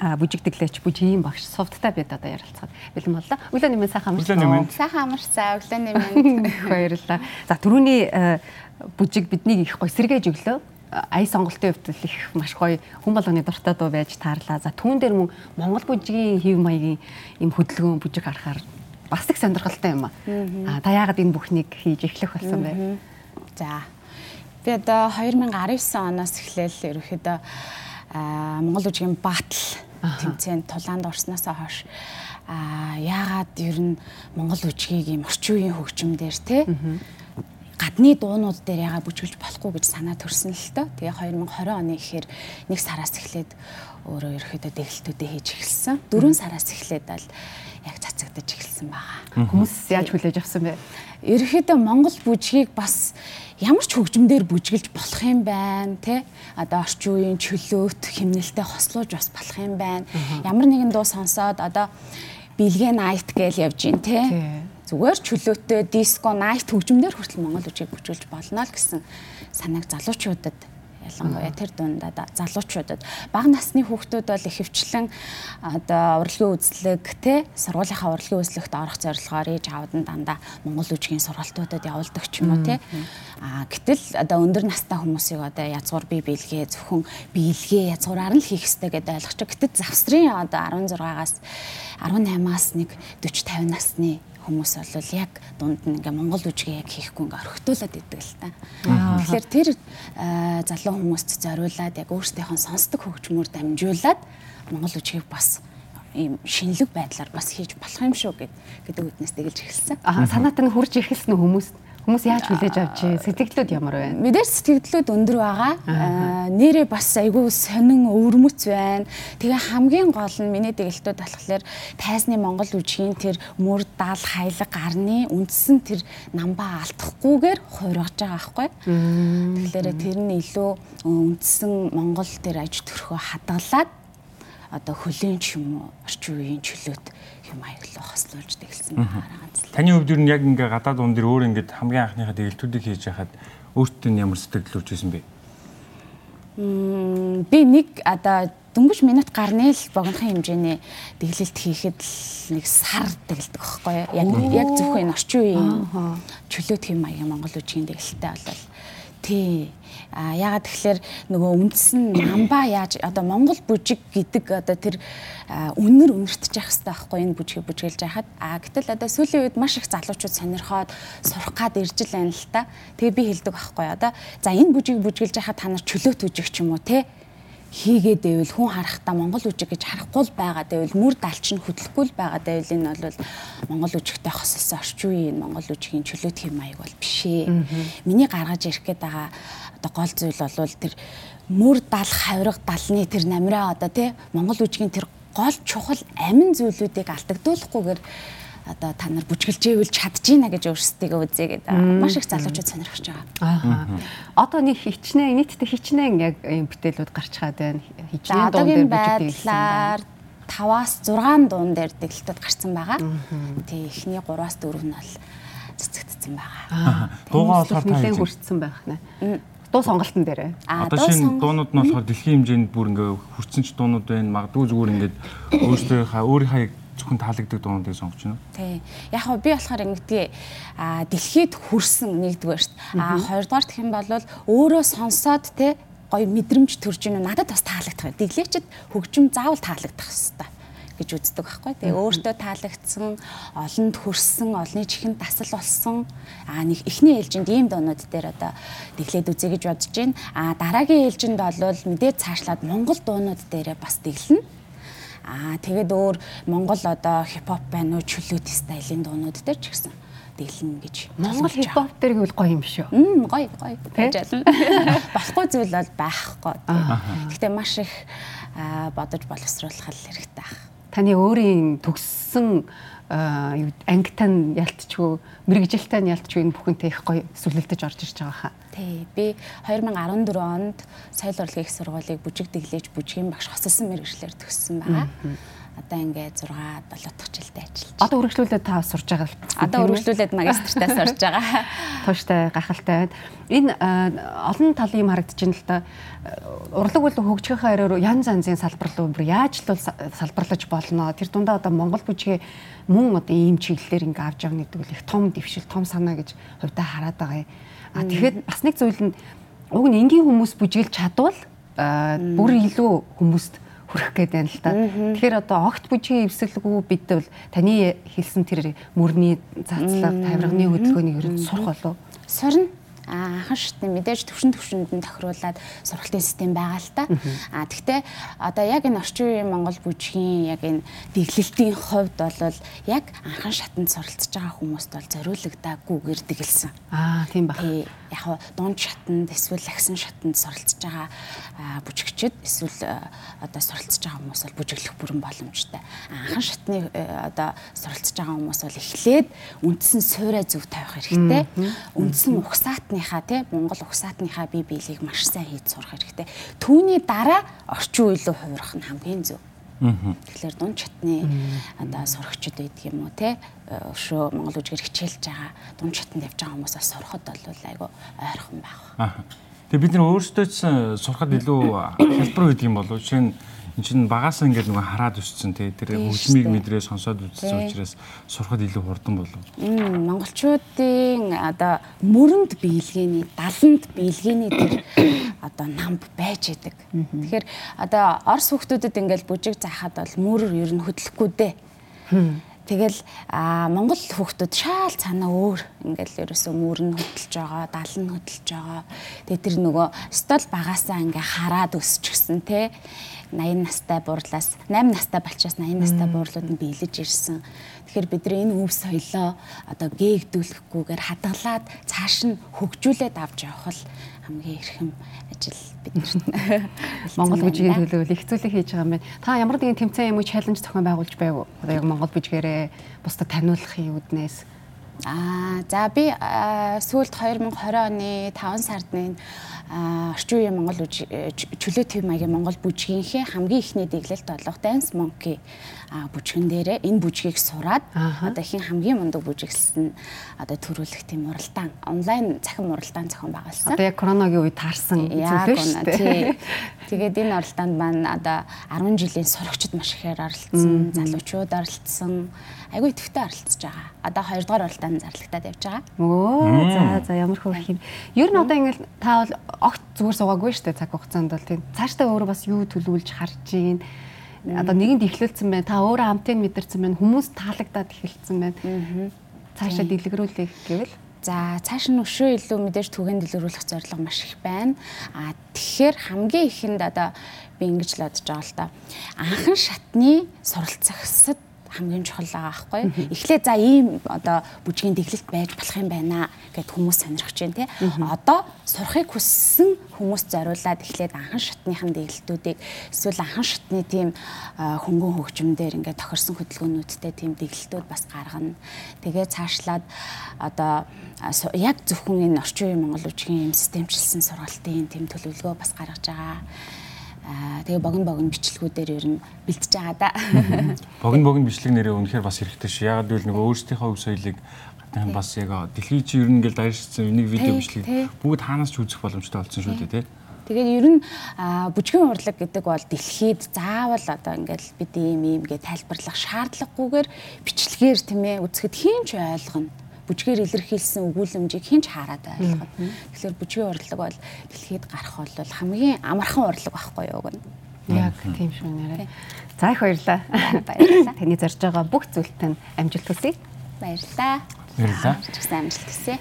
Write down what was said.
бүжигдэглээч бүжгийн багш сувдтай бид одоо ярилцахад бэлэн боллоо. Өглөө нэмэн сайхан амарч. Сайхан амарч за өглөө нэмэн. Баярлалаа. За түрүүний бүжиг биднийг их гой сэргээж өглөө ая сонголтын хувьд их маш гоё хүн болгоны дуртай дуу байж таарлаа. За түүн дээр мөн Монгол бүжгийн хэв маягийн юм хөдөлгөөн бүжиг харахаар бас их сонирхолтой юм аа. Та яагаад энэ бүхнийг хийж эхлэх болсон бэ? За. Би одоо 2019 оноос эхлээл ерөөхдөө Монгол үжигийн батл тэмцээнд тулаанд орсноос хойш. А яагаад ер нь Монгол үжигийг юм орчин үеийн хөгжмөөр те гадны дуунууд дээр яга бүжгэлж болохгүй гэж санаа төрсөн л тоо. Тэгээ 2020 оны ихээр нэг сараас эхлээд өөрөө ерөөхдөө дэглэлтүүдээ хийж эхэлсэн. Дөрөв сараас эхлээд л яг цацагдаж эхэлсэн байгаа. Хүмүүс яаж хүлээж авсан бэ? Ерөөхдөө Монгол бүжгийг бас ямар ч хөгжмөөр бүжгэлж болох юм байна те одоо орчин үеийн чөлөөт химнэлтэд хослуулж бас болох юм байна ямар нэгэн дуу сонсоод одоо бэлгээ найт гэж явж гин те зүгээр чөлөөтэй диско найт хөгжмөнөр хүртэл монгол үжийг бүжүүлж болно л гэсэн санааг залуучуудад ялангуяа тэр дундаа залуучуудад. Бага насны хүүхдүүд бол ихэвчлэн одоо урлагийн үзлэг те сургуулийнхаа урлагийн үзлэгт орох зорилгоор ээж аавд нь дандаа монгол үжигийн сургалтуудад явуулдаг ч юм уу те. А гэтэл одоо өндөр настай хүмүүсийг одоо язгуур бие биелгээ зөвхөн биелгээ язгуураар нь хийх хэрэгтэй гэдэг ойлгоч. Гэтэл завсрын одоо 16-аас 18-аас нэг 40 50 насны хүмүүс бол яг дунд нь ингээ монгол үжигээ яг хийхгүй ингээ орхитуулаад идэг л та. Тэгэхээр тэр залуу хүмүүст зориулаад яг өөрсдийнхөө сонсдог хөгжмөөр дамжуулаад монгол үжигийг бас ийм шинэлэг байдлаар бас хийж болох юм шүү гэдэг үднэс тэгэлж эхэлсэн. Аа санаат нь хурж эхэлсэн хүмүүс Хүмүүс яаж хүлээж авч сэтгэлдлүүд ямар байна? Мэдээж сэтгэлдлүүд өндөр байгаа. Нэрээ бас айгүй сонин өвөрмөц байна. Тэгээ хамгийн гол нь миний дэгэлтүүд болохоор тайзны Монгол үжигийн тэр мөр дал хайлаг гарны үндсэн тэр намбаа алдахгүйгээр хувиргаж байгаа байхгүй. Тэгэхээр тэр нь илүү үндсэн Монгол тэр аж төрхөө хадгалаад одоо хөлийн ч юм уу орчин үеийн чөлөөт юм аяглал хослуулж тэгэлсэн байгаа ганц. Таны хувьд юу яг ингээ гадаад дуун дээр өөр ингээ хамгийн анхныхаа дэгэлтүүдийг хийж яхад өөртөө ямар сэтгэл төржсэн бэ? Мм би нэг одоо дөнгөж минут гарны л богинохын хэмжээний дэглэлт хийхэд л нэг сар дэглэдэг байхгүй? Яг яг зөвхөн энэ орчин үеийн чөлөөт хэм маягийн Монгол үжигийн дэглэлтэй болол тий А ягаад тэгэхээр нөгөө үндсэн намба яаж одоо Монгол бүжиг гэдэг одоо тэр үнэр үнэртэж явах хэрэгтэй байхгүй энэ бүжгийг бүжгэлж яхад. А гэтэл одоо сүүлийн үед маш их залуучууд сонирхоод сурах гад ирж л байна л та. Тэгээ би хэлдэг байхгүй одоо за энэ бүжгийг бүжгэлж яхад та нар чөлөөт үжиг ч юм уу те хийгээд байвал хүн харахтаа монгол үжиг гэж харахгүй л байгаа. Дэвэл мөр далч нь хөдлөхгүй л байгаа. Дэвэл энэ бол монгол үжигтэй хосолсон орчин үеийн монгол үжигийн чөлөөт хэм маяг бол бишээ. Миний гаргаж ирэх гээд байгаа одоо гол зүйл бол тэр мөр дал хавирга далны тэр намраа одоо тий монгол үжигийн тэр гол чухал амин зүйлүүдийг алдагдуулахгүйгээр одоо та нар бүжгэлжээвэл чадчихна гэж өөрсдөө үзье гэдэг маш их залуучууд сонирхож байгаа. Аа. Одоо нэг хичнээн нийтдээ хичнээн яг юм бүтээлүүд гарч чаад байна. Хичнээн дуун дээр бүжгэлжүүлсэн 5-аас 6 дуун дээр дэглэлтүүд гарсан байгаа. Тэг эхний 3-аас 4 нь бол цэцэгдсэн байгаа. Дуугаа болохоор нэлээд хүрсэн байх нэ. Дуу сонголтын дээр. Одоо шинэ дуунууд нь болохоор дэлхийн хэмжээнд бүр ингээ хүрсэн ч дуунууд байна. Магадгүй зүгээр ингээд өөрсдийнхээ өөрийнхөө зөвхөн таалагддаг дуунуудыг сонгож байна. Тий. Яг хөө би болохоор ингэдэг а дэлхийд хүрсэн нэгдүгээр шүү дээ. А хоёрдугаар гэх юм бол өөрөө сонсоод те гоё мэдрэмж төрж ийнө надад бас таалагдах. Дэглээчд хөгжим заавал таалагдах хэвээр гэж үздэг байхгүй. Тэгээ өөртөө таалагдсан, олонд хүрсэн, олны чихэнд дасал болсон аа нэг эхний ээлжинд ийм дуунууд дээр одоо дэглээд үзье гэж бодож байна. Аа дараагийн ээлжинд бол мэдээ цаашлаад Монгол дуунууд дээрээ бас дэглэнэ Аа тэгээд өөр Монгол одоо хипхоп байна уу чөлөөт стилийн дуунууд дээр ч гэсэн дэглэн гэж. Монгол хипхоп дээр гэвэл гоё юм шүү. Мм гоё гоё. Болохгүй зүйл бол байхгүй. Гэхдээ маш их бодож боловсруулах хэрэгтэй ах. Таны өөрийн төгссөн ангитан ялтчгүй мэрэгжилтэй нь ялтчгүй энэ бүхэнтэй их гоё сүлэлдэж орж ирж байгаа хаа. Тий. Би 2014 онд соёл урлагийн их сургуулийг бүжиг дэглэж бүжгийн багш хосолсон мэрэгчлэр төгссөн байгаа. Одоо ингээд 6 7 дахь жилдээ ажиллаж. Одоо үргэлжлүүлээд та сурж байгаа л. Одоо үргэлжлүүлээд магистртаа сурж байгаа. Тууштай гахалтай байна. Энэ олон талын юм харагдаж байна л да. Урлаг бол хөгжихийнхээ араар янз янзын салбар руу бүр яаж л салбарлаж болно. Тэр дундаа одоо Монгол бүжгээ мөн одоо ийм чиглэлээр ингээ авч явна гэдэг бол их том дэвшил, том санаа гэж хувьдаа хараад байгаа юм. А тэгэхээр бас нэг зүйл нь уг нь энгийн хүмүүс бүжгэлж чадвал бүр илүү хүмүүст хүрэх гээд байна л та. Тэгэхээр одоо огт бүжгийн эвсэлгүй бид бол таны хэлсэн тэр мөрний цацлаг, тавирганы хөдөлгөөнийг ер нь сурах болов. Сурна анхан шатны мэдээж төвшин төвшөнд нь тохируулаад сургалтын систем байгаа л та. А тэгтээ одоо яг энэ орчин үеийн Монгол бүжгийн яг энэ дэглэлтийн хувьд бол яг анхан шатанд суралцж байгаа хүмүүст бол зориулагдаагүйгээр дэглэсэн. Аа тийм байна. Яг дунд шатанд эсвэл агсан шатанд суралцж байгаа бүжигчд эсвэл одоо суралцж байгаа хүмүүс бол бүжиглэх бүрэн боломжтой. Анхан шатны одоо суралцж байгаа хүмүүс бол эхлээд үндсэн суурай зөв тавих хэрэгтэй. Үндсэн ухсаатны угсаатныхаа тий Монгол угсаатныхаа бие биелийг маш сайн хийж сурах хэрэгтэй. Түүний дараа орчин үеийн хувирах нь хамгийн зөв. Тэгэхээр дунд чатны одоо сурагчид байдаг юм уу те? Өшөө Монгол үжгээр хичээлж байгаа дунд чатанд явж байгаа хүмүүсээс сурахад бол айгу ойрхон байх. Тэгээ бид нар өөрсдөө ч сурахад илүү хэлбэр байдаг юм болов жишээ нь эн чинь багасаа ингээд нөгөө хараад өссөн тий тэр хөгжмийг мэдрээ сонсоод үзсэн учраас сурахад илүү хурдан болов. Монголчуудын одоо мөрөнд биелгээний даланд биелгээний тэр одоо намб байж идэг. Тэгэхээр одоо орс хүмүүстэд ингээд бүжиг заахад бол мөр ер нь хөдлөхгүй дээ. Тэгэл Монгол хүүхдүүд шаал цаанаа өөр ингээл ерөөсөө мөрн хөдөлж байгаа, дал нь хөдөлж байгаа. Тэгээ тэр нөгөө стол багасаа ингээ хараад өсчихсэн те 80 настай буурлаас 8 настай болчоос 80 настай буурлууд нь биелэж ирсэн. Тэгэхээр бид нар энэ өв соёлоо одоо гээгдүүлэхгүйгээр хадгалаад цааш нь хөгжүүлээд авч явах л хамгийн эрхэм ажил бид нарт Монгол бүжгийн төлөө их зүйлийг хийж байгаа юм байна. Та ямар нэгэн тэмцээн юм уу чаленж зохион байгуулж байв уу? Одоо яг Монгол бүжгээрээ бусдад таниулахын үүднээс Аа за би сүүлд 2020 оны 5 сард орчин үеийн Монгол чөлөө төв маягийн Монгол бүжгийнхээ хамгийн ихний дэглэлт болох Dance Monkey бүжгэн дээрээ энэ бүжгийг сураад одоо ихэн хамгийн мундаг бүжиглсэн одоо төрүүлэх тийм уралдаан онлайн цахим уралдаан зохион байгуулсан. Одоо яг коронавигийн үед таарсан зүйл шүү дээ. Тэгээд энэ уралдаанд маань одоо 10 жилийн сурагчид маш ихээр оролцсон, залуучууд оролцсон айгүй төвтэй оролцож байгаа. Одоо 2 дугаар уралдаанд зарлагтаад явж байгаа. Өө за за ямар хөөрх юм. Ер нь одоо ингээл та бол огт зүгээр суугаагүй шүү дээ цаг хугацаанд бол тийм. Цаашдаа өөрөө бас юу төлөвлөж харж гин. Одоо нэгэнд ихлүүлсэн байна. Та өөрөө амтыг мэдэрсэн байна. Хүмүүс таалагдаад ихэлсэн байна. Цаашаа дэлгэрүүлэх гэвэл За цааш нь өшөө илүү мэдээж түгээн дэлгэрүүлэх зорилго маш их байна. А тэгэхээр хамгийн ихэнд одоо би ингэж л бодож байгаа л да. Анхан шатны суралцагсад хамгийн чухал байгаа байхгүй. Эхлээд за ийм одоо бүжгийн дэглэлт байж болох юм байна гэд хүмүүс сонирхож байна те. Одоо сурахыг хүссэн хүмүүс зориулаад эхлээд анхан шатныхан дэглэлтүүдийг эсвэл анхан шатны тийм хөнгөн хөгжмөндөр ингээд тохирсон хөдөлгөөнүүдтэй тийм дэглэлтүүд бас гаргана. Тэгээ цаашлаад одоо яг зөвхөн энэ орчин үеийн Монгол үжигийн юм системчилсэн сургалтын тийм төлөвлөгөө бас гаргаж байгаа тэгээ богино богино бичлэгүүдээр ер нь бэлтэж байгаа да. Богино богино бичлэг нэрээ үнэхээр бас хэрэгтэй шүү. Ягаад гэвэл нөгөө өөрсдийнхөө өв соёлыг гадны бас яг дэлхий чи ер нь ингээл дайршсан энийг видео бичлэг бүгд хаанаас ч үзэх боломжтой болсон шүү дээ тий. Тэгээд ер нь бүжгийн урлаг гэдэг бол дэлхийд заавал одоо ингээл бид ийм ийм гэж тайлбарлах шаардлагагүйгээр бичлэгээр тийм ээ үзэхэд хийн ч ойлгоно бүжгээр илэрхийлсэн өгүүлэмжийг хинч хараад ойлгоно. Тэгэхээр бүжгийн урлаг бол дэлхийд гарах бол хамгийн амархан урлаг байхгүй юу гэнэ. Яг тийм шүү нэрээ. За их баярлаа. Баярлалаа. Таны зорж байгаа бүх зүйлтэн амжилт хүсье. Баярлалаа. Баярлалаа. Амжилт хүсье.